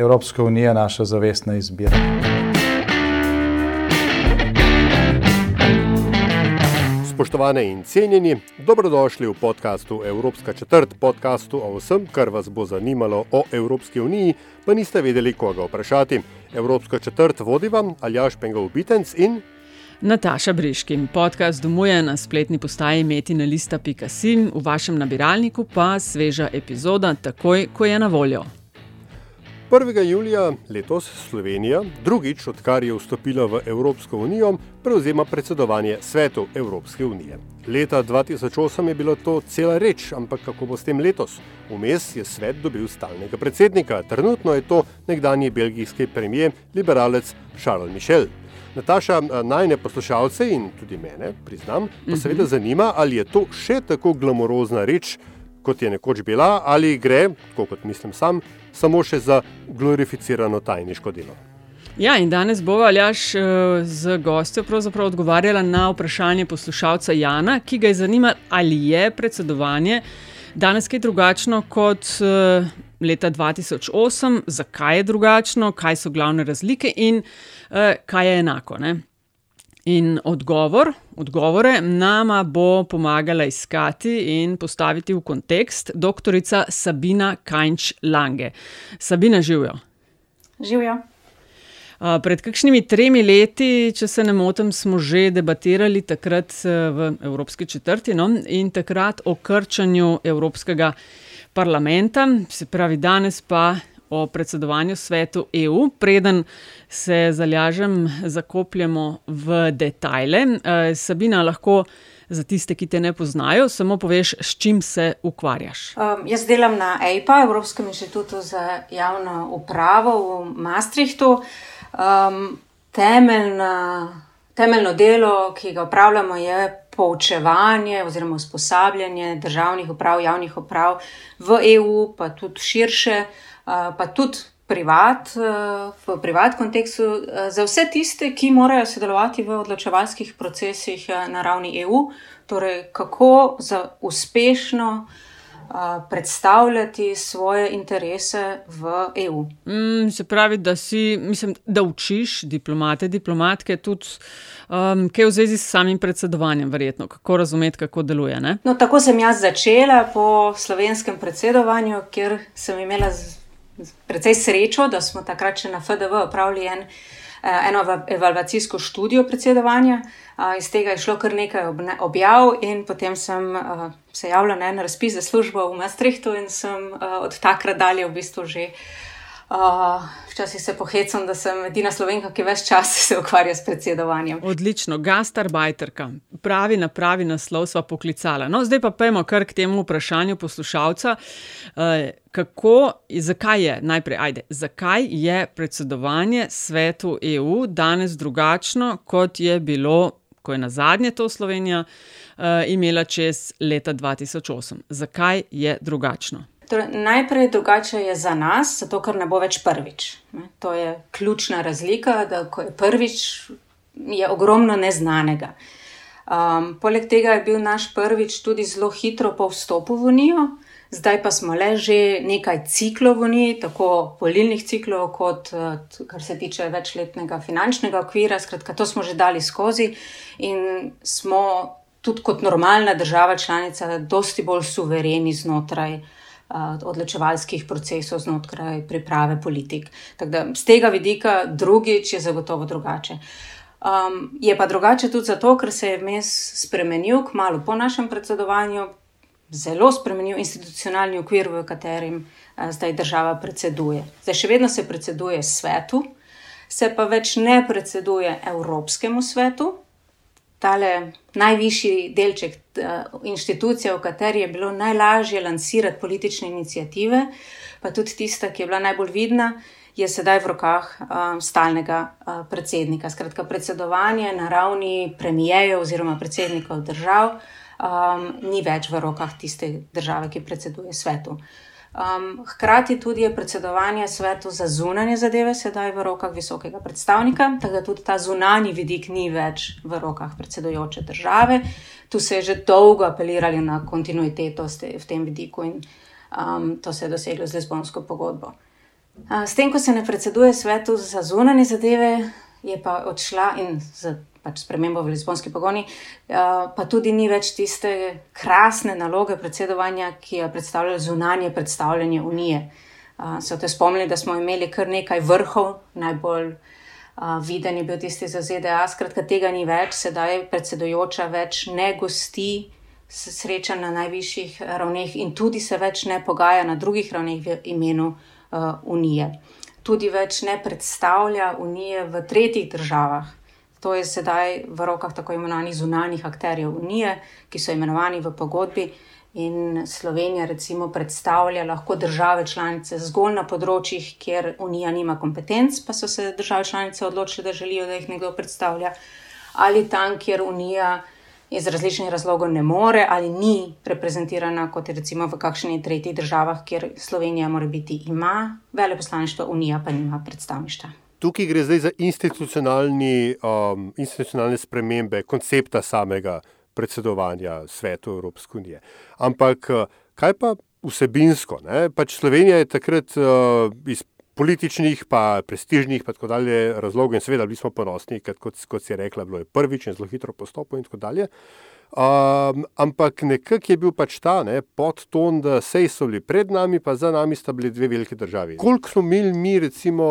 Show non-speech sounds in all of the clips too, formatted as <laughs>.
Evropska unija naša zavestna izbira. Spoštovane in cenjeni, dobrodošli v podkastu Evropska četrt, podkastu o vsem, kar vas bo zanimalo o Evropski uniji, pa niste vedeli, koga vprašati. Evropska četrt vodi vam Aljaš Pengov Bitenc in Nataša Briški. Podcast domuje na spletni postaji metina.si, v vašem nabiralniku pa sveža epizoda, takoj ko je na voljo. 1. julija letos Slovenija, drugič odkar je vstopila v Evropsko unijo, prevzema predsedovanje svetu Evropske unije. Leta 2008 je bilo to cela reč, ampak kako bo s tem letos? Vmes je svet dobil stalnega predsednika, trenutno je to nekdanji belgijski premijer, liberalec Charles Michel. Nataša, najne poslušalce in tudi mene, priznam, pa seveda zanima, ali je to še tako glamorozna reč, kot je nekoč bila, ali gre, kot mislim sam, samo še za glorificirano tajniško delo. Ja, in danes bo Aljaš z gostjo odgovarjala na vprašanje poslušalca Jana, ki ga je zanimalo, ali je predsedovanje danes kaj drugačno kot leta 2008, zakaj je drugačno, kaj so glavne razlike in kaj je enako. Ne? In odgovor, odgovore nama bo pomagala iskati in postaviti v kontekst doktorica Sabina Kajnč Lange. Sabina, živijo. Živijo. Pred kakšnimi tremi leti, če se ne motim, smo že debatirali takrat v Evropski četrti no, in takrat o krčanju Evropskega parlamenta, se pravi danes pa o predsedovanju svetu EU, preden se zalažem, zakopljemo v detajle. Sabina, lahko za tiste, ki te ne poznajo, samo poveš, s čim se ukvarjaš. Um, jaz delam na EIPA, Evropskem inštitutu za javno upravo v Maastrichtu. Um, temeljna, temeljno delo, ki ga upravljamo, je poučevanje oziroma usposabljanje državnih uprav, javnih uprav v EU, pa tudi širše, uh, pa tudi privat, uh, v privat kontekstu, uh, za vse tiste, ki morajo sodelovati v odločevalskih procesih na ravni EU, torej kako za uspešno predstavljati svoje interese v EU. Mm, se pravi, da si, mislim, da učiš diplomate, diplomatke tudi. Um, kaj v zvezi s samim predsedovanjem, verjetno, kako razumeti, kako deluje? No, tako sem jaz začela po slovenskem predsedovanju, kjer sem imela precej srečo, da smo takrat še na FDV opravili en, eno evalvacijsko študijo predsedovanja. Iz tega je šlo kar nekaj objav, in potem sem se javila na en razpis za službo v Maastrichtu, in sem od takrat dalje v bistvu že. Uh, včasih se pohecam, da sem edina slovenka, ki več časa se ukvarja s predsedovanjem. Odlično, gastarbajterka, pravi na pravi naslov sva poklicala. No, zdaj pa pojmo kar k temu vprašanju poslušalca. Uh, kako, zakaj je, najprej, ajde, zakaj je predsedovanje svetu EU danes drugačno, kot je bilo, ko je na zadnje to Slovenija uh, imela čez leta 2008? Zakaj je drugačno? Torej, najprej drugače je za nas, zato ker ne bo več prvič. Ne? To je ključna razlika, da ko je prvič, je ogromno neznanega. Um, poleg tega je bil naš prvič tudi zelo hitro po vstopu v Unijo, zdaj pa smo le že nekaj ciklov v Uniji, tako volilnih ciklov, kot kar se tiče večletnega finančnega okvira. Skratka, to smo že dali skozi in smo tudi kot normalna država članica, dosti bolj suvereni znotraj odločevalskih procesov znotraj priprave politik. Tako da z tega vidika drugič je zagotovo drugače. Um, je pa drugače tudi zato, ker se je vmes spremenil, kmalo po našem predsedovanju, zelo spremenil institucionalni okvir, v katerem uh, zdaj država predseduje. Zdaj še vedno se predseduje svetu, se pa več ne predseduje Evropskemu svetu, tale najvišji delček inštitucije, v kateri je bilo najlažje lansirati politične inicijative, pa tudi tista, ki je bila najbolj vidna, je sedaj v rokah um, stalnega uh, predsednika. Skratka, predsedovanje na ravni premijejev oziroma predsednikov držav um, ni več v rokah tiste države, ki predseduje svetu. Um, hkrati tudi je predsedovanje svetu za zunanje zadeve sedaj v rokah visokega predstavnika, tako da tudi ta zunani vidik ni več v rokah predsedujoče države. Tu se je že dolgo apelirali na kontinuiteto v tem vidiku in um, to se je doseglo z Lizbonsko pogodbo. Uh, s tem, ko se ne predseduje svetu za zunanje zadeve, je pa odšla in z pač spremembo v Lizbonski pogoni, uh, pa tudi ni več tiste krasne naloge predsedovanja, ki jo predstavlja zunanje predstavljanje Unije. Uh, se te spomnili, da smo imeli kar nekaj vrhov, najbolj uh, viden je bil tisti za ZDA, skratka tega ni več, sedaj predsedujoča več ne gosti. Sreča na najvišjih ravneh, in tudi se več ne pogaja na drugih ravneh v imenu uh, Unije. Tudi več ne predstavlja Unije v tretjih državah, To je sedaj v rokah tako imenovanih zunanjih akterjev Unije, ki so imenovani v pogodbi. In Slovenija, recimo, predstavlja lahko države članice zgolj na področjih, kjer Unija nima kompetenc, pa so se države članice odločile, da želijo, da jih nekdo predstavlja, ali tam, kjer Unija iz različnih razlogov ne more ali ni reprezentirana, kot je recimo v kakšnih tretjih državah, kjer Slovenija mora biti ima veleposlaništvo, Unija pa nima predstavništva. Tukaj gre zdaj za um, institucionalne spremembe koncepta samega predsedovanja svetu Evropske unije. Ampak uh, kaj pa vsebinsko? Pač Slovenija je takrat uh, iz političnih, pa prestižnih, pa tako dalje razlogov, in seveda bili smo ponosni, kot, kot si rekla, bilo je prvič in zelo hitro postopal in tako dalje. Uh, Um, ampak nekako je bil pač ta ne, podton, da sej so bili pred nami, pa za nami sta bili dve velike državi. Koliko smo imeli mi, recimo,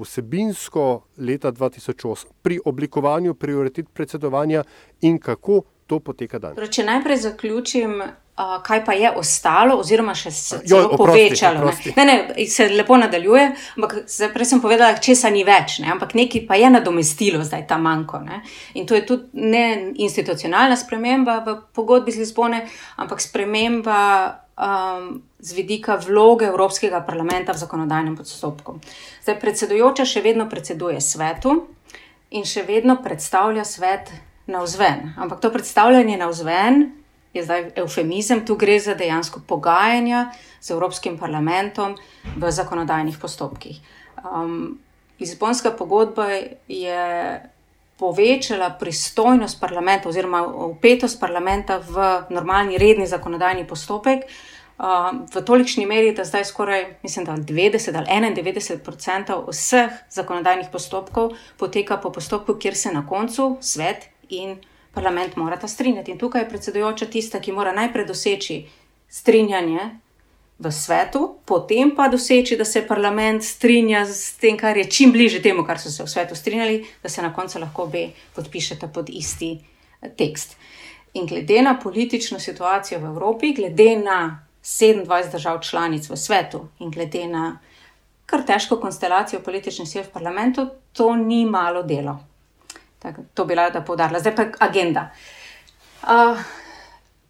vsebinsko leta 2008 pri oblikovanju prioritet predsedovanja in kako to poteka danes? Torej, če najprej zaključim, uh, kaj pa je ostalo, oziroma še se je povečalo. Ne? ne, ne, se lepo nadaljuje, ampak prej sem povedala, česa ni več, ne? ampak nekaj pa je nadomestilo zdaj ta manjko. Ne? In to je tudi ne institucionalna sprememba v pogodbi z Lizbone, ampak sprememba. Um, z vidika vloge Evropskega parlamenta v zakonodajnem postopku. Zdaj, predsedujoča še vedno predseduje svetu in še vedno predstavlja svet na vzven. Ampak to predstavljanje na vzven je zdaj eufemizem, tu gre za dejansko pogajanja z Evropskim parlamentom v zakonodajnih postopkih. Um, Lizbonska pogodba je povečala pristojnost parlamenta oziroma upetost parlamenta v normalni redni zakonodajni postopek. Uh, v tolikšni meri, da zdaj skoraj, mislim, da 90 ali 91 odstotkov vseh zakonodajnih postopkov poteka po postopku, kjer se na koncu svet in parlament morata strinjati. In tukaj je predsedujoča tista, ki mora najprej doseči strinjanje v svetu, potem pa doseči, da se parlament strinja s tem, kar je čim bliže temu, kar so se v svetu strinjali, da se na koncu lahko obe podpišete pod isti tekst. In glede na politično situacijo v Evropi, glede na 27 držav članic v svetu in glede na kar težko konstelacijo političnih sil v parlamentu, to ni malo delo. Tak, to bi rada poudarila. Zdaj pa agenda. Uh,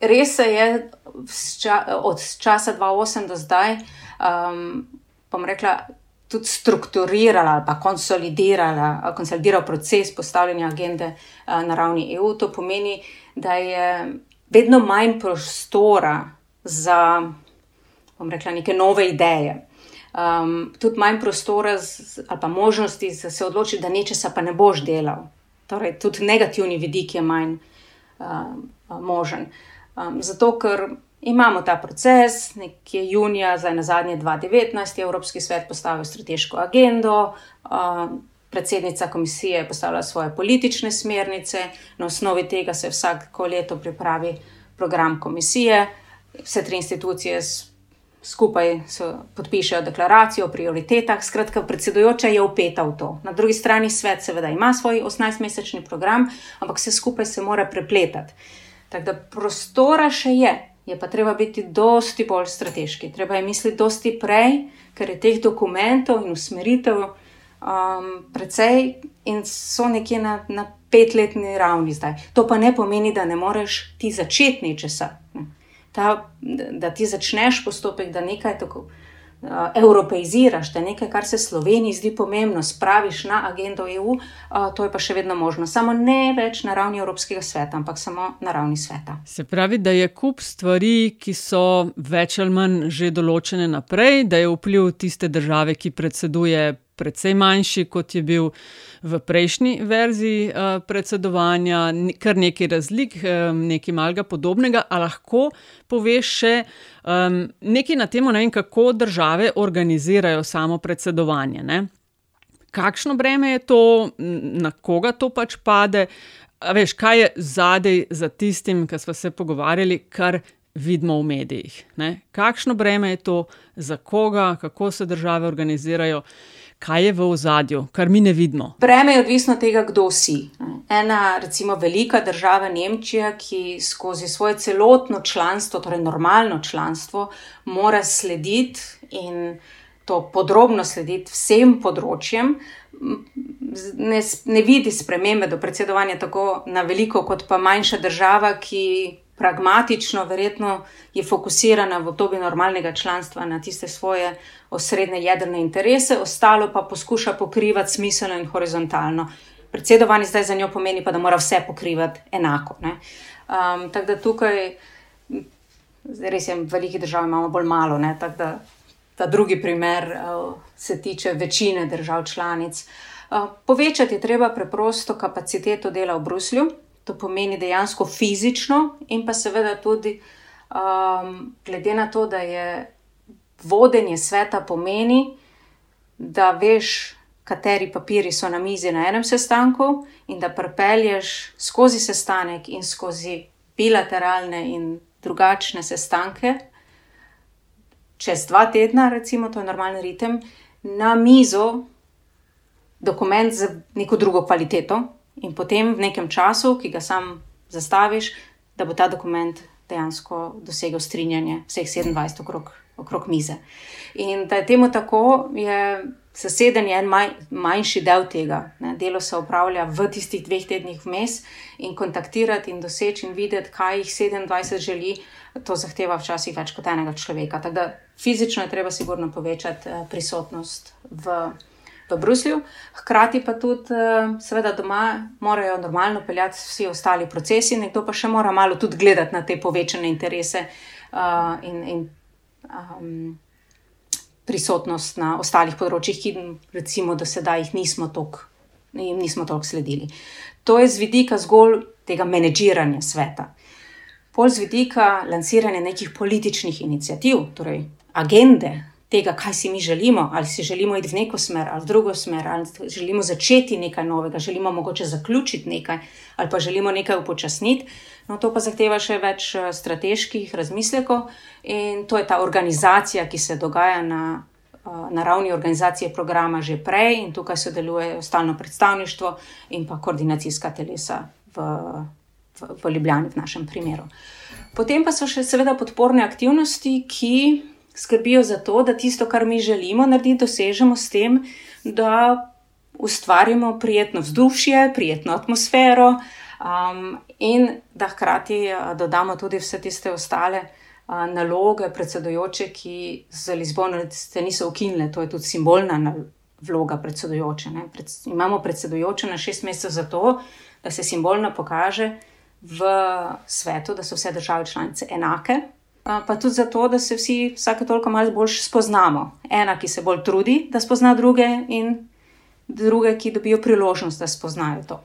res se je ča, od časa 2008 do zdaj, um, bom rekla, tudi strukturirala ali pa konsolidirala, konsolidiral proces postavljanja agende uh, na ravni EU. To pomeni, da je vedno manj prostora za, bom rekla, neke nove ideje. Um, tudi manj prostora z, ali pa možnosti, da se odloči, da nečesa pa ne boš delal. Torej, tudi negativni vidik je manj uh, možen. Um, zato, ker imamo ta proces, nekje junija, zdaj na zadnje 2019, je Evropski svet postavil strateško agendo, uh, predsednica komisije je postavila svoje politične smernice, na osnovi tega se vsako leto pripravi program komisije, vse tri institucije skupaj podpišejo deklaracijo o prioritetah. Skratka, predsedujoča je upeta v to. Na drugi strani svet seveda ima svoj 18-mesečni program, ampak vse skupaj se mora prepletati. Tako da prostora še je, je pa treba biti dosti bolj strateški. Treba je misliti dosti prej, ker je teh dokumentov in usmeritev um, precej in so nekje na, na petletni ravni zdaj. To pa ne pomeni, da ne moreš ti začeti nečesa ta, da ti začneš postopek, da nekaj tako uh, evropeiziraš, da nekaj, kar se Sloveniji zdi pomembno, spraviš na agendo EU, uh, to je pa še vedno možno. Samo ne več na ravni Evropskega sveta, ampak samo na ravni sveta. Se pravi, da je kup stvari, ki so več ali manj že določene naprej, da je vpliv tiste države, ki predseduje precej manjši, kot je bil v prejšnji verziji uh, predsedovanja, kar nekaj razlik, um, nekaj malega podobnega. A lahko poveš še um, nekaj na temo, ne vem, kako države organizirajo samo predsedovanje? Ne? Kakšno breme je to, na koga to pač pade? A veš, kaj je zadej za tistim, ki smo se pogovarjali, kar vidimo v medijih? Ne? Kakšno breme je to, za koga, kako se države organizirajo? Kaj je v ozadju, kar mi ne vidimo. Breme je odvisno od tega, kdo si. Ena, recimo, velika država Nemčija, ki skozi svoje celotno članstvo, torej normalno članstvo, mora slediti in to podrobno slediti vsem področjem. Ne, ne vidi spremembe do predsedovanja tako na veliko, kot pa manjša država, ki pragmatično, verjetno je fokusirana v obdobju normalnega članstva na tiste svoje osrednje jedrne interese, ostalo pa poskuša pokrivati smiselno in horizontalno. Predsedovanje zdaj za njo pomeni pa, da mora vse pokrivati enako. Um, tako da tukaj, res je, v velikih državah imamo bolj malo, ne? tako da ta drugi primer uh, se tiče večine držav članic. Uh, povečati je treba preprosto kapaciteto dela v Bruslju, to pomeni dejansko fizično, in pa seveda tudi um, glede na to, da je vodenje sveta pomeni, da veš, kateri papiri so na mizi na enem sestanku, in da prepelješ skozi sestanek in skozi bilateralne in drugačne sestanke. Čez dva tedna, recimo, to je normalen ritem, na mizo dokument z neko drugo kvaliteto, in potem v nekem času, ki ga sam zastaviš, da bo ta dokument dejansko dosegel strinjanje vseh 27 okrog, okrog mize. In da je temu tako, je zasedanje en maj, manjši del tega. Ne. Delo se upravlja v tistih dveh tednih vmes in kontaktirati in doseči in videti, kaj jih 27 želi. To zahteva včasih več kot enega človeka. Tako da fizično je treba, sigurno, povečati eh, prisotnost v v Bruslju, hkrati pa tudi, eh, seveda, doma morajo normalno peljati vsi ostali procesi, nekdo pa še mora malo tudi gledati na te povečane interese uh, in, in um, prisotnost na ostalih področjih, ki recimo do sedaj jih nismo toliko sledili. To je z vidika zgolj tega menedžiranja sveta. Pol z vidika lansiranja nekih političnih inicijativ, torej agende, tega, kaj si mi želimo, ali si želimo iti v neko smer ali v drugo smer, ali želimo začeti nekaj novega, želimo mogoče zaključiti nekaj, ali pa želimo nekaj upočasniti. No, to pa zahteva še več eh, strateških razmislekov in to je ta organizacija, ki se dogaja na, eh, na ravni organizacije programa že prej in tukaj sodeluje stalno predstavništvo in pa koordinacijska telesa v, v, v Ljubljani, v našem primeru. Potem pa so še seveda podporne aktivnosti, ki skrbijo za to, da tisto, kar mi želimo narediti, dosežemo s tem, da ustvarimo prijetno vzdušje, prijetno atmosfero um, in da hkrati uh, dodamo tudi vse tiste ostale uh, naloge predsedujoče, ki za Lizbono se niso ukinile, to je tudi simbolna vloga predsedujoče. Pred, imamo predsedujoče na šest mesecev zato, da se simbolno pokaže v svetu, da so vse države članice enake pa tudi zato, da se vsi vsake toliko malo bolj spoznamo. Ena, ki se bolj trudi, da spozna druge, in druge, ki dobijo priložnost, da spoznajo to.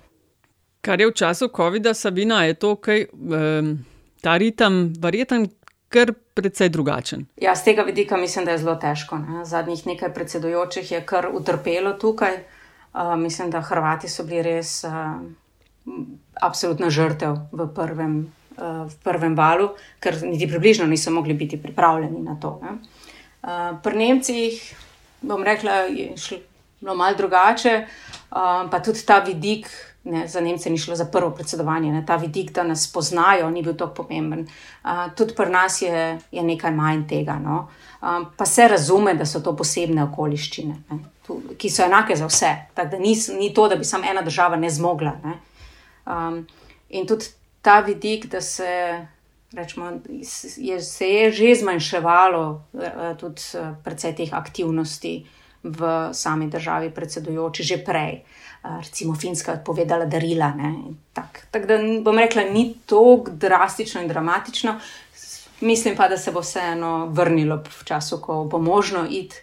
Kar je v času COVID-a, Sabina, je to, kaj um, ta ritem, verjeten, kar precej drugačen. Ja, z tega vidika mislim, da je zelo težko. Ne? Zadnjih nekaj predsedujočih je kar utrpelo tukaj. Uh, mislim, da Hrvati so bili res uh, absolutna žrtev v prvem v prvem valu, ker niti približno niso mogli biti pripravljeni na to. Uh, pri Nemcih, bom rekla, je šlo malo drugače, uh, pa tudi ta vidik. Ne, za Nemce ni šlo za prvo predsedovanje, ne, ta vidik, da nas poznajo, ni bil tako pomemben. Uh, tudi pri nas je, je nekaj manj tega. No. Uh, pa se razume, da so to posebne okoliščine, ne, tu, ki so enake za vse. Tako da ni, ni to, da bi samo ena država ne zmogla. Ne. Um, in tudi ta vidik, da se rečemo, je, se je že zmanjševalo tudi precej teh aktivnosti v sami državi predsedujoči že prej. Recimo Finska je odpovedala darila. Tako tak, da bom rekla, ni tako drastično in dramatično, mislim pa, da se bo vseeno vrnilo v času, ko bo možno iti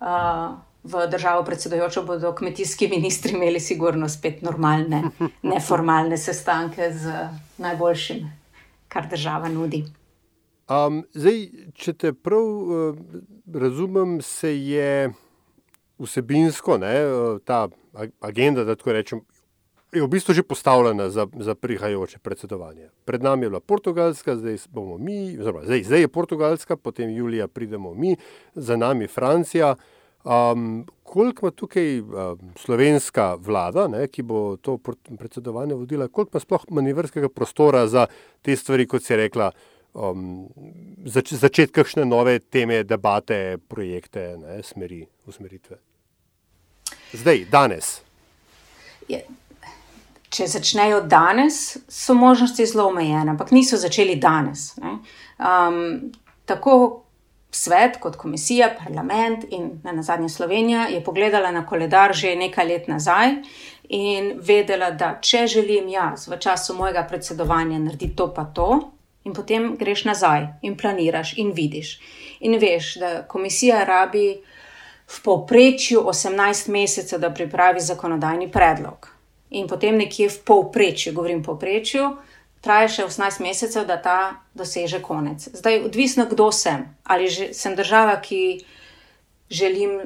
uh, v državo predsedujočo, bodo kmetijski ministri imeli sigurno spet normalne, neformalne sestanke z najboljšim, kar država nudi. Um, zdaj, če te prav uh, razumem, se je vsebinsko ne, ta agenda, da tako rečem, je v bistvu že postavljena za, za prihajajoče predsedovanje. Pred nami je bila Portugalska, zdaj bomo mi, oziroma zdaj, zdaj je Portugalska, potem julija pridemo mi, za nami Francija. Um, koliko ima tukaj um, slovenska vlada, ne, ki bo to predsedovanje vodila, koliko ima sploh manevrskega prostora za te stvari, kot si rekla, um, zač začeti kakšne nove teme, debate, projekte, ne, smeri, usmeritve? Zdaj, danes. Je, če začnejo danes, so možnosti zelo omejene, ampak niso začeli danes. Um, tako svet, kot komisija, parlament in na zadnje Slovenija je pogledala na koledar že nekaj let nazaj in vedela, da če želim jaz v času mojega predsedovanja narediti to, pa to. In potem greš nazaj in planiraš, in vidiš. In veš, da komisija rabi v povprečju 18 mesecev, da pripravi zakonodajni predlog in potem nekje v povprečju, govorim povprečju, traja še 18 mesecev, da ta doseže konec. Zdaj, odvisno, kdo sem. Ali sem država, ki želim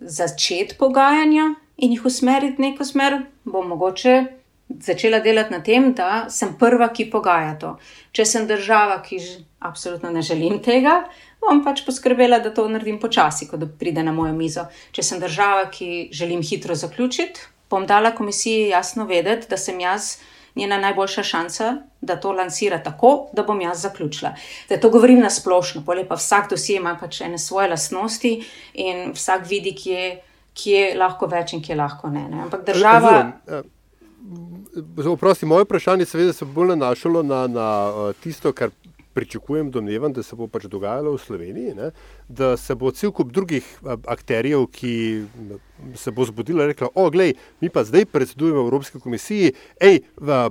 začeti pogajanja in jih usmeriti v neko smer, bom mogoče začela delati na tem, da sem prva, ki pogaja to. Če sem država, ki absolutno ne želim tega. Bom pač poskrbela, da to naredim počasi, ko pride na mojo mizo. Če sem država, ki želim hitro zaključiti, bom dala komisiji jasno vedeti, da sem jaz njena najboljša šansa, da to lansira tako, da bom jaz zaključila. Da to govorim na splošno, pa vsak dosje ima pač ene svoje lastnosti in vsak vidi, kje, kje lahko več in kje lahko ne. ne. Ampak država. Oprosti, moje vprašanje se bo bolj nanašalo na, na tisto, kar pričakujem, domnevam, da se bo pač dogajalo v Sloveniji, ne? da se bo cel kup drugih akterjev, ki se bo zbudila, rekla: O, glej, mi pa zdaj predsedujemo Evropski komisiji, hej,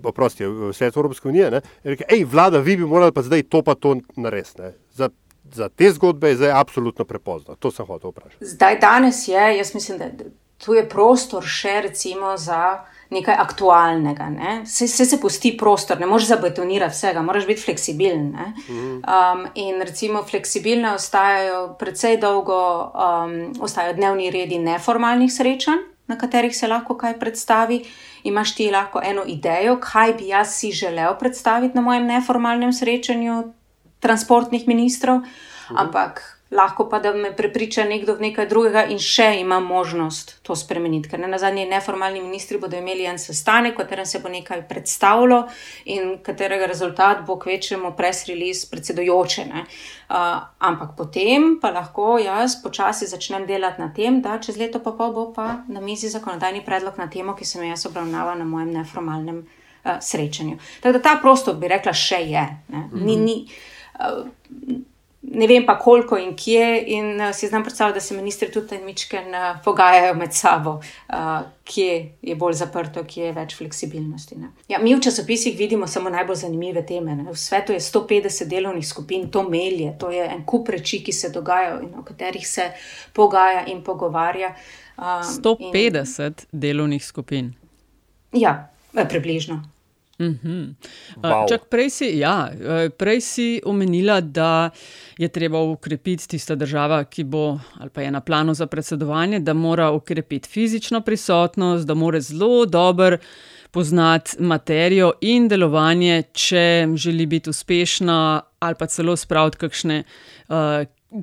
oprosti, Svet Evropske unije, hej, vlada, vi bi morali pa zdaj to pa to narediti. Za, za te zgodbe je zdaj absolutno prepozno. To sem hotel vprašati. Zdaj, danes je, jaz mislim, da tu je prostor še recimo za nekaj aktualnega. Ne? Se, se, se pusti prostor, ne moreš zabetonirati vsega, moraš biti fleksibilen. Um, in recimo, fleksibilne ostajajo precej dolgo, um, ostajajo dnevni redi neformalnih srečanj, na katerih se lahko kaj predstavi. Imaš ti lahko eno idejo, kaj bi jaz si želel predstaviti na mojem neformalnem srečanju transportnih ministrov, mhm. ampak lahko pa da me prepriča nekdo v nekaj drugega in še ima možnost to spremeniti. Ker ne na zadnje neformalni ministri bodo imeli en sestanek, v katerem se bo nekaj predstavilo in katerega rezultat bo kvečemo press release predsedojoče. Uh, ampak potem pa lahko jaz počasi začnem delati na tem, da čez leto pa pol bo pa na mizi zakonodajni predlog na temo, ki sem jaz obravnavala na mojem neformalnem uh, srečanju. Tako da ta prostor bi rekla še je. Ni, ni, uh, ne vem pa koliko in kje. In uh, si znam predstavljati, da se ministri tudi in mičken uh, pogajajo med sabo, uh, kje je bolj zaprto, kje je več fleksibilnosti. Ja, mi v časopisih vidimo samo najbolj zanimive teme. Ne? V svetu je 150 delovnih skupin, to melje, to je en kup reči, ki se dogajajo in o katerih se pogaja in pogovarja. Um, 150 in... delovnih skupin. Ja, približno. Mm -hmm. wow. Čak, prej, si, ja, prej si omenila, da je treba ukrepiti tista država, ki bo ali pa je na planu za predsedovanje, da mora ukrepiti fizično prisotnost, da mora zelo dobro poznati materijo in delovanje, če želi biti uspešna ali pa celo spraviti kakšne. Uh,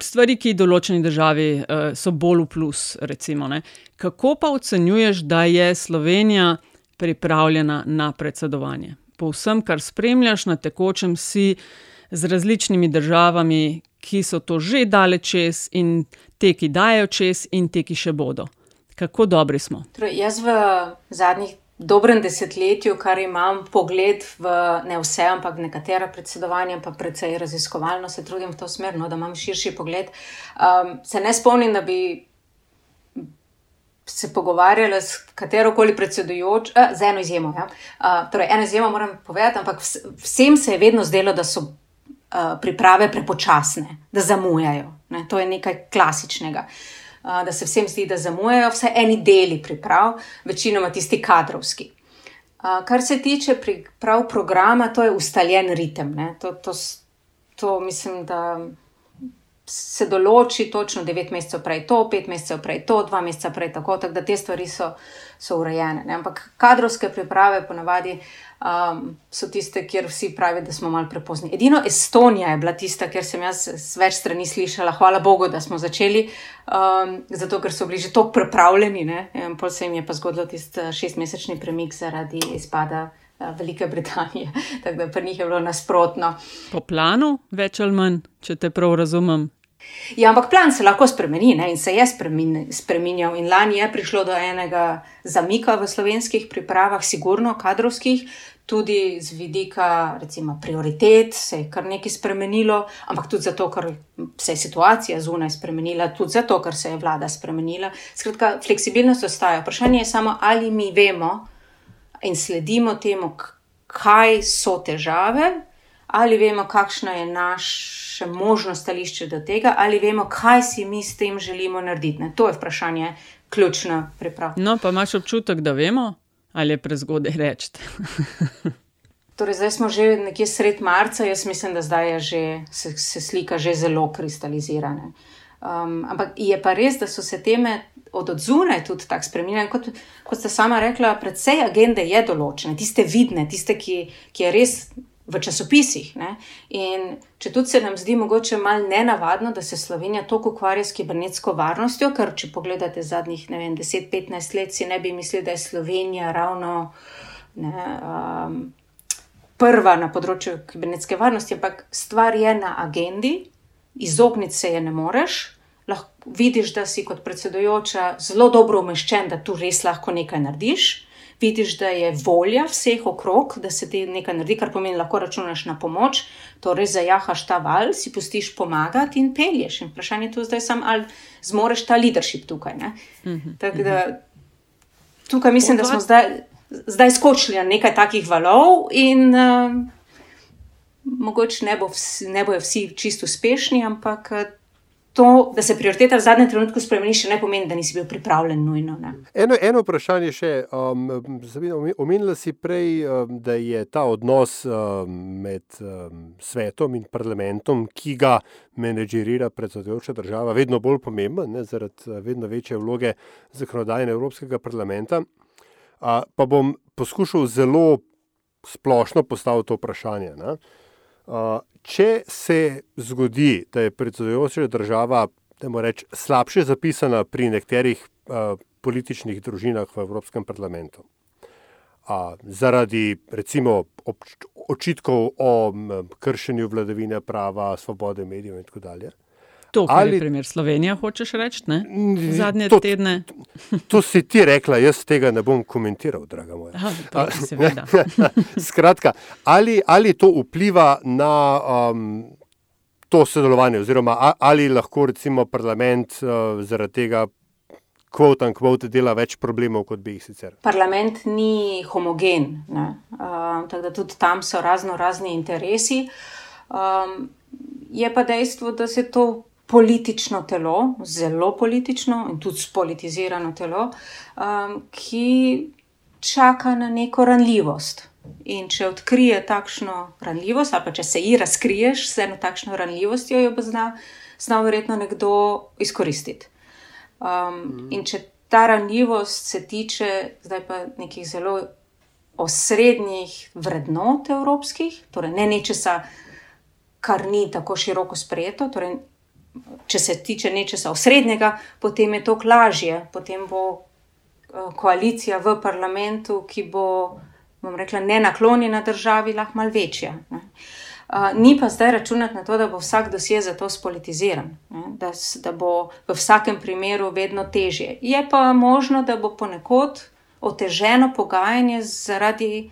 Stvari, ki določeni državi uh, so bolj v plus, recimo. Ne. Kako pa ocenjuješ, da je Slovenija pripravljena na predsedovanje. Po vsem, kar spremljaš na tekočem, si z različnimi državami, ki so to že dale čez, in te, ki dajo čez, in te, ki še bodo. Kako dobri smo? Torej, jaz v zadnjih dobrem desetletju, kar imam pogled v ne vse, ampak nekatera predsedovanja, pa predvsej raziskovalno se trudim v to smer, no, da imam širši pogled. Um, se ne spomnim, da bi se pogovarjala s katero koli predsedujočo, uh, z eno izjemo. Ja? Uh, torej, eno izjemo moram povedati, ampak vsem se je vedno zdelo, da so. Priprave prepočasne, da zamujajo. Ne, to je nekaj klasičnega. Uh, da se vsem zdi, da zamujajo, vsaj eni deli priprav, večinoma tisti kadrovski. Kar se tiče priprav programa, to je ustaljen ritem. To, to, to mislim, da se določi točno 9 mesecev prej to, 5 mesecev prej to, 2 meseca prej tako, tako da te stvari so, so urejene. Ne? Ampak kadrovske priprave ponavadi um, so tiste, kjer vsi pravijo, da smo malo prepozni. Edino Estonija je bila tista, kjer sem jaz z več strani slišala, hvala Bogu, da smo začeli, um, zato ker so bili že tako pripravljeni. Pol se jim je pa zgodilo tisti šestmesečni premik zaradi izpada. Velike Britanije, <laughs> tako da pri njih je bilo nasprotno. Po planu, več ali manj, če te prav razumem. Ja, ampak plan se lahko spremeni ne? in se je spremenil. In lani je prišlo do enega zamika v slovenskih pripravah, sigurno kadrovskih, tudi z vidika recimo, prioritet, se je kar nekaj spremenilo, ampak tudi zato, ker se je situacija zunaj spremenila, tudi zato, ker se je vlada spremenila. Skratka, fleksibilnost ostaja. Vprašanje je samo, ali mi vemo in sledimo temu, kaj so težave, ali vemo, kakšna je naša možnost stališče do tega, ali vemo, kaj si mi s tem želimo narediti. Ne? To je vprašanje, ključno priprav. No, pa imaš občutek, da vemo, ali je prezgodaj reči. <laughs> torej, zdaj smo že nekje sred marca, jaz mislim, da zdaj je že, se, se slika že zelo kristalizirana. Um, ampak je pa res, da so se teme od odzunaj tudi tako spremenile. Kot, kot ste sama rekla, predvsej agende je določene, tiste vidne, tiste, ki, ki je res v časopisih. Ne? In če tudi se nam zdi mogoče malo nenavadno, da se Slovenija tako ukvarja s kibernetsko varnostjo, ker če pogledate zadnjih 10-15 let, si ne bi mislili, da je Slovenija ravno ne, um, prva na področju kibernetske varnosti, ampak stvar je na agendi, izogniti se je ne moreš. Lahko vidiš, da si kot predsedujoča zelo dobro umeščen, da tu res lahko nekaj narediš vidiš, da je volja vseh okrog, da se ti nekaj naredi, kar pomeni, lahko računaš na pomoč, torej zajahaš ta val, si pustiš pomagati in pelješ. In vprašanje je tu zdaj, sam, ali zmoreš ta leadership tukaj. Mm -hmm. Tako da tukaj mislim, da smo zdaj, zdaj skočili na nekaj takih valov in. Uh, Mogoče ne, bo vsi, ne bojo vsi čisto uspešni, ampak to, da se prioriteta v zadnjem trenutku spremeni, še ne pomeni, da nisi bil pripravljen nujno. Eno, eno vprašanje še. Um, omenila si prej, um, da je ta odnos um, med um, svetom in parlamentom, ki ga menedžerira predsedujoča država, vedno bolj pomemben, ne, zaradi uh, vedno večje vloge zakonodajne Evropskega parlamenta. Uh, pa bom poskušal zelo splošno postaviti to vprašanje. Ne. Uh, če se zgodi, da je predsedujoča država reč, slabše zapisana pri nekaterih uh, političnih družinah v Evropskem parlamentu, uh, zaradi recimo očitkov o um, kršenju vladavine prava, svobode medijev in tako dalje. To, kar Ali, je primer Slovenija, hočeš reči, ne? Zadnje to, tedne. To, <laughs> to si ti rekla, jaz tega ne bom komentiral, draga moja. Aha, seveda. <laughs> Skratka, ali, ali to vpliva na um, to sodelovanje, oziroma ali lahko recimo parlament uh, zaradi tega. Kvot in kvot dela več problemov, kot bi jih sicer. Parlament ni homogen, uh, tako da tudi tam so razno razni interesi. Um, je pa dejstvo, da se to politično telo, zelo politično in tudi spolitizirano telo, um, ki čaka na neko ranljivost. In če odkrije takšno ranljivost, ali pa če se ji razkriješ z eno takšno ranljivostjo, jo bo znal zna verjetno nekdo izkoristiti. Um, mm. In če ta ranljivost se tiče zdaj pa nekih zelo osrednjih vrednot evropskih, torej ne nečesa, kar ni tako široko sprejeto, torej če se tiče nečesa osrednjega, potem je to lažje. Potem bo eh, koalicija v parlamentu, ki bo, bom rekla, ne naklonjena državi, lahko mal večja. Ne. Uh, ni pa zdaj računati na to, da bo vsak dosje za to spolitiziran, da, da bo v vsakem primeru vedno težje. Je pa možno, da bo ponekod oteženo pogajanje zaradi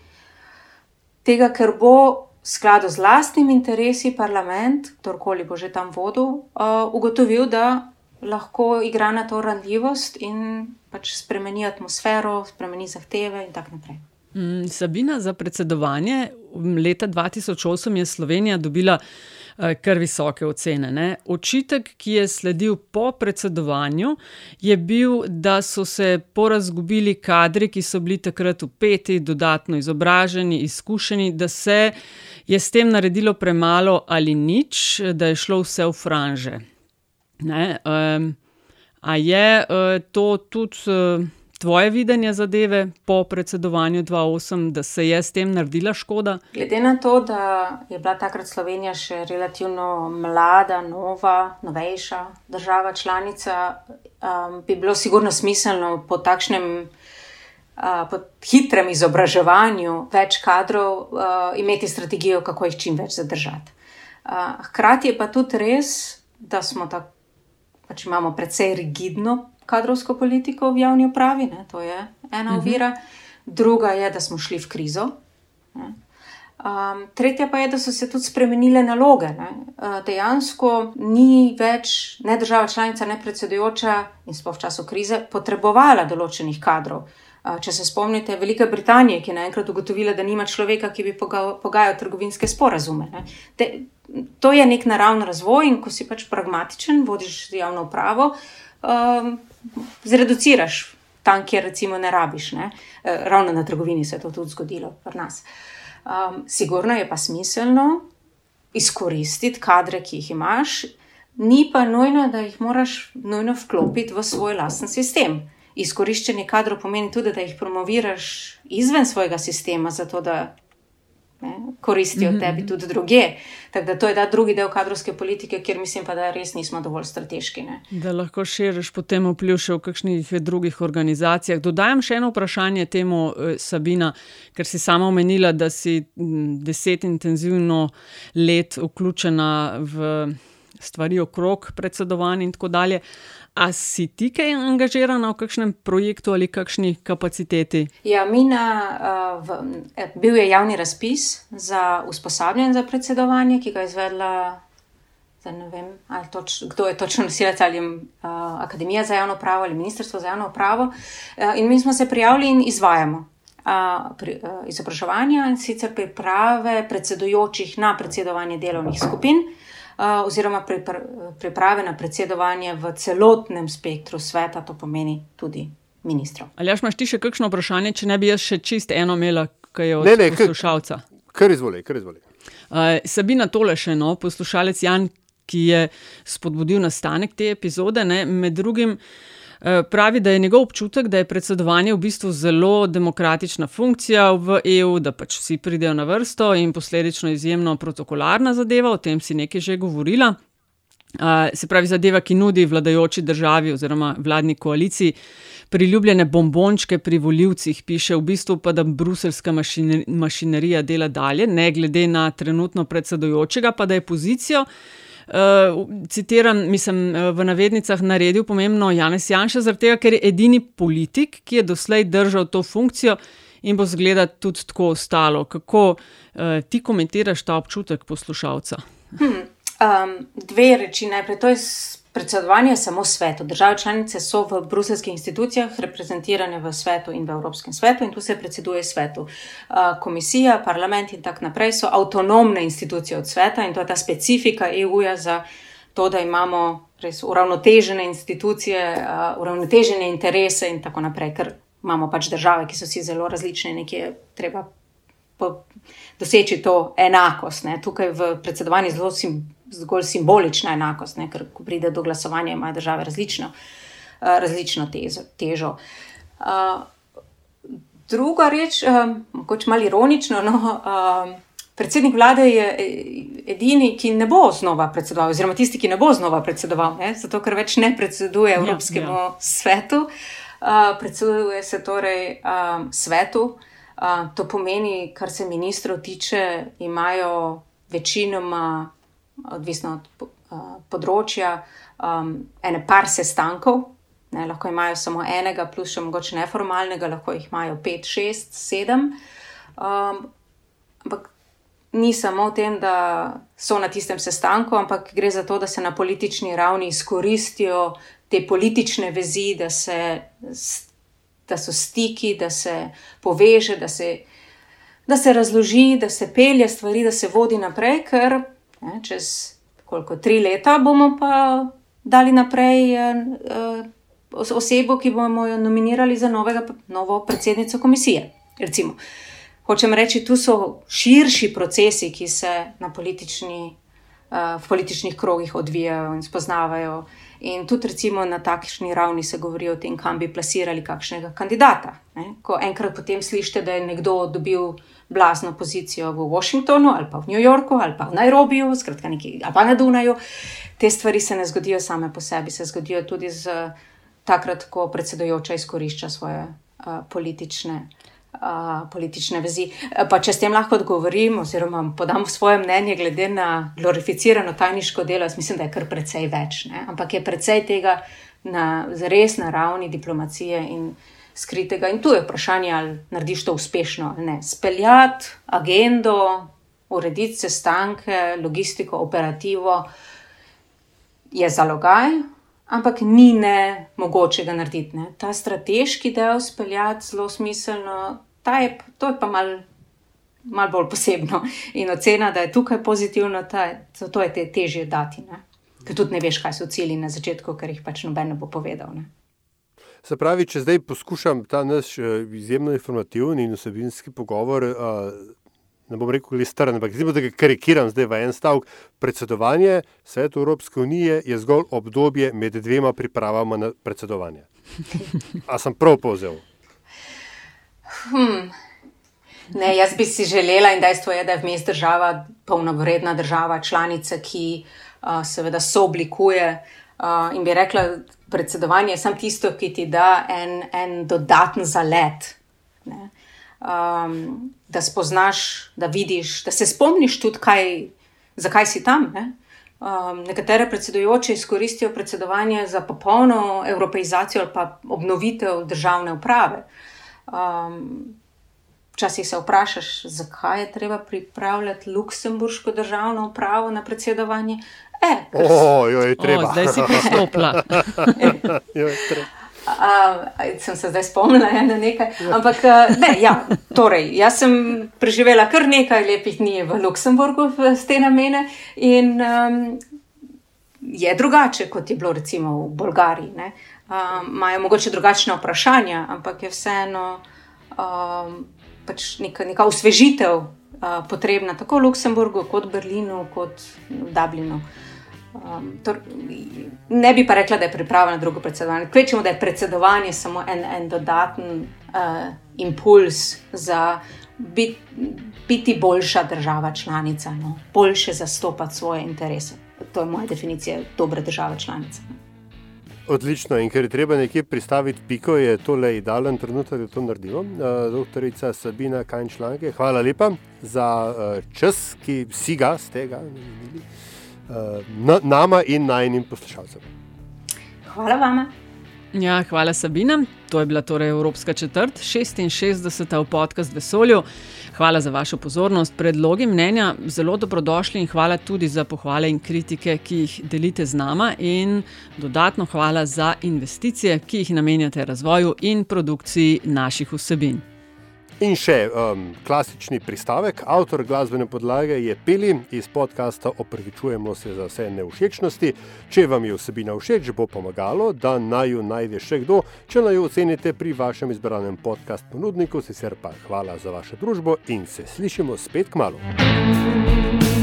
tega, ker bo skladu z lastnimi interesi parlament, kdorkoli bo že tam vodil, uh, ugotovil, da lahko igra na to randljivost in pač spremeni atmosfero, spremeni zahteve in tako naprej. Mm, Sabina, za predsedovanje leta 2008 je Slovenija dobila Eh, kar visoke ocene. Ne. Očitek, ki je sledil po predsedovanju, je bil, da so se porazgubili kadri, ki so bili takrat upeti, dodatno izobraženi, izkušeni, da se je s tem naredilo premalo ali nič, da je šlo vse v franže. Ne, um, a je uh, to tudi. Uh, tvoje videnje zadeve po predsedovanju 2.8, da se je s tem naredila škoda? Glede na to, da je bila takrat Slovenija še relativno mlada, nova, novejša država članica, um, bi bilo sigurno smiselno po takšnem. Uh, po hitrem izobraževanju več kadrov uh, imeti strategijo, kako jih čim več zadržati. Uh, hkrati je pa tudi res, da smo tako, pač imamo precej rigidno kadrovsko politiko v javni upravi, ne, to je ena mhm. ovira, uh -huh. druga je, da smo šli v krizo. Um, tretja pa je, da so se tudi spremenile naloge. Ne. Uh, dejansko ni več ne država članica, ne predsedujoča in sploh v času krize potrebovala določenih kadrov. Uh, če se spomnite Velike Britanije, ki je naenkrat ugotovila, da nima človeka, ki bi pogajal trgovinske sporazume. Te, to je nek naravni razvoj in ko si pač pragmatičen, vodiš javno upravo. Um, zreduciraš tam, kjer recimo ne rabiš. Ne? E, ravno na trgovini se je to tudi zgodilo pri nas. Um, sigurno je pa smiselno izkoristiti kadre, ki jih imaš, ni pa nujno, da jih moraš nujno vklopiti v svoj lasten sistem. Izkoriščanje kadrov pomeni tudi, da jih promoviraš izven svojega sistema, zato da ne, koristijo mm -hmm. tebi tudi druge. Tako da to je ta drugi del kadrovske politike, kjer mislim pa, da res nismo dovolj strateški. Ne. Da lahko širiš potem vpliv še v kakšnih drugih organizacijah. Dodajam še eno vprašanje temu, eh, Sabina, ker si sama omenila, da si deset intenzivno let vključena v stvari okrog predsedovanja in tako dalje. A si ti kaj angažirana v kakšnem projektu ali kakšni kapaciteti? Ja, Mina, uh, v, eh, bil je javni razpis za usposabljanje za predsedovanje, ki ga je izvedla. Ne vem, toč, kdo je točno nosilec ali uh, Akademija za javno pravo ali Ministrstvo za javno pravo. Uh, in mi smo se prijavili in izvajamo uh, pri, uh, izobraževanja in sicer priprave predsedujočih na predsedovanje delovnih skupin. Uh, oziroma priprave na predsedovanje v celotnem spektru sveta, to pomeni tudi ministrov. Ali imaš ti še kakšno vprašanje, če ne bi jaz še čist eno imela, kaj je od ne, ne, poslušalca? Kar izvoli, kar izvoli. Uh, Sabina tole še eno, poslušalec Jan, ki je spodbudil nastanek te epizode, ne, med drugim. Eh, pravi, da je njegov občutek, da je predsedovanje v bistvu zelo demokratična funkcija v EU, da pač vsi pridejo na vrsto in posledično izjemno protokolarna zadeva, o tem si nekaj že govorila. Eh, se pravi, zadeva, ki nudi vladajoči državi oziroma vladni koaliciji priljubljene bombončke pri voljivcih, piše v bistvu pa, da bruselska mašinerija dela dalje, ne glede na trenutno predsedujočega, pa da je pozicijo. Uh, citiram, mislim, uh, v navednicah naredil pomembno Janes Janša, zaradi tega, ker je edini politik, ki je doslej držal to funkcijo in bo zgleda tudi tako ostalo. Kako uh, ti komentiraš ta občutek poslušalca? Hmm, um, dve reči najprej. To je predsedovanje samo svetu. Države članice so v bruselskih institucijah reprezentirane v svetu in v Evropskem svetu in tu se predseduje svetu. Komisija, parlament in tako naprej so avtonomne institucije od sveta in to je ta specifika EU-ja za to, da imamo res uravnotežene institucije, uravnotežene interese in tako naprej, ker imamo pač države, ki so si zelo različne, nekje treba. Doseči to enakost. Ne. Tukaj v predsedovanju zelo sim, zgolj simbolična enakost, ne? ker ko pride do glasovanja, imajo države različno, uh, različno tezo, težo. Uh, druga reč, um, mogoče malo ironično, no, predsednik vlade je edini, ki ne bo znova predsedoval, oziroma tisti, ki ne bo znova predsedoval, ne? zato ker več ne predseduje Evropskemu ja, ja. svetu, uh, predseduje se torej um, svetu. Uh, to pomeni, kar se ministrov tiče, imajo večinoma odvisno od uh, področja, um, ene par sestankov Ne, lahko imajo samo enega, plus še mogoče neformalnega, lahko jih imajo pet, šest, sedem. Um, ampak ni samo v tem, da so na tistem sestanku, ampak gre za to, da se na politični ravni izkoristijo te politične vezi, da, se, da so stiki, da se poveže, da se, da se razloži, da se pelje stvari, da se vodi naprej, ker ne, čez koliko tri leta bomo pa dali naprej. Uh, osebo, ki bomo jo nominirali za novega, novo predsednico komisije. Recimo. Hočem reči, tu so širši procesi, ki se na politični, uh, v političnih krogih odvijajo in spoznavajo. In tudi, recimo, na takšni ravni se govori o tem, kam bi plasirali kakšnega kandidata. Ne? Ko enkrat potem slišite, da je nekdo dobil blazno pozicijo v Washingtonu ali pa v New Yorku ali pa v Nairobiju, skratka, nekje, ali pa na Dunaju, te stvari se ne zgodijo same po sebi, se zgodijo tudi z takrat, ko predsedujoča izkorišča svoje uh, politične, uh, politične vezi. Pa če s tem lahko odgovorim, oziroma podam svoje mnenje glede na glorificirano tajniško delo, mislim, da je kar precej več. Ne? Ampak je precej tega na res na ravni diplomacije in skritega. In tu je vprašanje, ali narediš to uspešno ali ne. Speljati agendo, urediti sestanke, logistiko, operativo. Je zalogaj, ampak ni ne mogoče ga narediti. Ne. Ta strateški del speljati zelo smiselno, je, to je pa mal, mal bolj posebno. In ocena, da je tukaj pozitivno, ta, zato je te težje dati. Ne. Ker tudi ne veš, kaj so cilji na začetku, ker jih pač noben ne bo povedal. Ne. Se pravi, če zdaj poskušam ta naš eh, izjemno informativni in osebinski pogovor. Uh, ne bom rekel, ali stran, ampak zdaj, da ga karikiram zdaj v en stavek. Predsedovanje Svetu Evropske unije je zgolj obdobje med dvema pripravama na predsedovanje. A sem prav povzel? Hmm. Ne, jaz bi si želela in dejstvo je, da je vmes država, polnovredna država, članica, ki uh, seveda sooblikuje uh, in bi rekla, predsedovanje je samo tisto, ki ti da en, en dodaten zalet. Ne um, da spoznaš, da vidiš, da se spomniš tudi, kaj, zakaj si tam. Ne? Um, nekatere predsedujoče izkoristijo predsedovanje za popolno evropeizacijo ali pa obnovitev državne uprave. Um, Včasih se vprašaš, zakaj je treba pripravljati luksemburško državno upravo na predsedovanje. E, oh, jo je treba. O, zdaj si pristopila. <laughs> jo je treba. Uh, sem se zdaj spomnila na nekaj. Ampak, uh, ne, ja, torej, jaz sem preživela kar nekaj lepih dni v Luksemburgu z te namene in um, je drugače, kot je bilo recimo v Bolgariji. Imajo um, mogoče drugačne vprašanja, ampak je vseeno um, pač neka, neka usvežitev uh, potrebna tako v Luksemburgu, kot v Berlinu, kot v Dublinu. Um, tor, ne bi pa rekla, da je priprava na drugo predsedovanje. Kvečemo, da je predsedovanje samo en, en dodaten uh, impuls za bit, biti boljša država članica, no? boljše zastopati svoje interese. To je moja definicija dobre države članice. Odlično, in ker je treba nekje pristaviti piko, je to le idealen trenutek, da to naredimo. Uh, doktorica Sabina Kajnčlanke, hvala lepa za uh, čas, ki si ga z tega namenili. Eh, nama in najnim poslušalcem. Hvala vam. Ja, hvala Sabina. To je bila torej Evropska četrt, 66. v podkastu Vesolju. Hvala za vašo pozornost, predlogi, mnenja, zelo dobrodošli in hvala tudi za pohvale in kritike, ki jih delite z nama. In dodatno hvala za investicije, ki jih namenjate razvoju in produkciji naših vsebin. In še um, klasični pristavek, avtor glasbene podlage je Peli iz podcasta Opravičujemo se za vse neušečnosti. Če vam je vsebina všeč, bo pomagalo, da naj jo najde še kdo, če naj jo ocenite pri vašem izbranem podcast ponudniku. Sicer pa hvala za vašo družbo in se slišimo spet k malu.